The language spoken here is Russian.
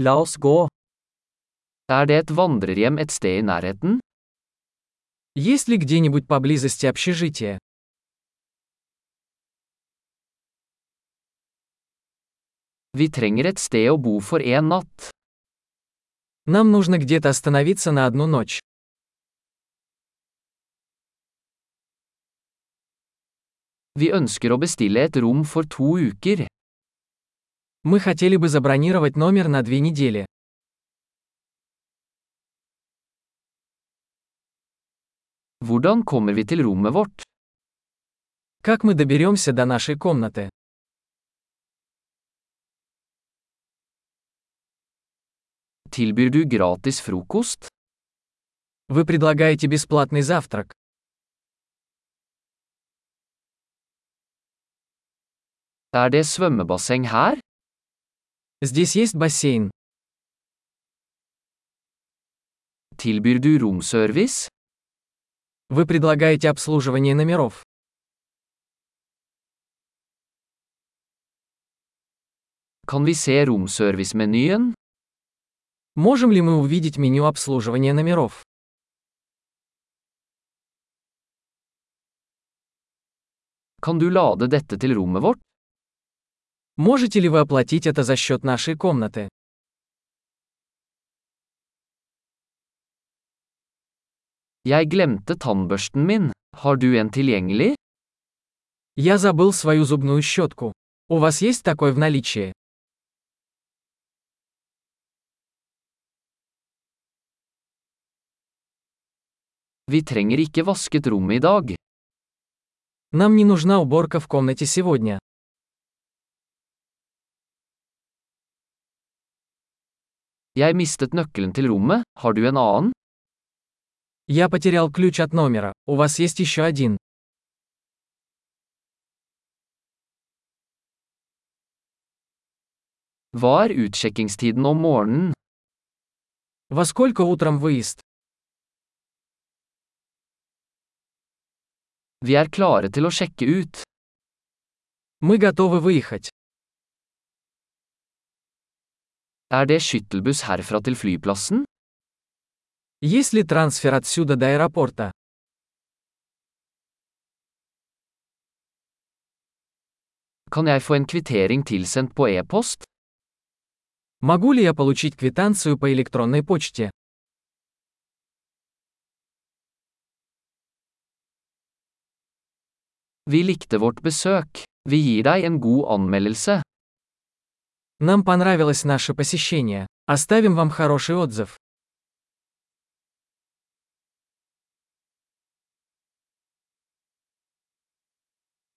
La oss gå. Er det et vandrerhjem et sted i nærheten? Есть ли где-нибудь поблизости общежитие? Vi trenger et sted å bo for en natt. Нам нужно где-то остановиться на одну ночь. Vi ønsker å bestille et rom for to uker. Мы хотели бы забронировать номер на две недели. Hvordan kommer vi til rommet vårt? Как мы доберемся до нашей комнаты? Tilbyr du gratis frokost? Вы предлагаете бесплатный завтрак. Er det svømmebasseng her? Здесь есть бассейн. Tilbyr du romservice? Вы предлагаете обслуживание номеров. Kan vi se romservice-menyen? Можем ли мы увидеть меню обслуживания номеров? Kan du lade dette til rommet vårt? Можете ли вы оплатить это за счет нашей комнаты? Jeg glemte tannbørsten min. Har du en tilgjengelig? Я забыл свою зубную щетку. У вас есть такой в наличии? Vi trenger ikke vasket rommet i dag. Нам не нужна уборка в комнате сегодня. Jeg mistet nøkkelen til rommet, har du en annen? Я потерял ключ от номера. У вас есть еще один. Hva er utsjekkingstiden om morgenen? Во сколько утром выезд? Vi er klare til å sjekke ut. Мы готовы выехать. Er det skyttelbuss herfra til flyplassen? Есть ли трансфер отсюда до аэропорта? Kan jeg få en kvittering tilsendt på e-post? Могу ли я получить квитанцию по электронной почте? Vi likte vårt besøk. Vi gir deg en god anmeldelse. Нам понравилось наше посещение. Оставим вам хороший отзыв.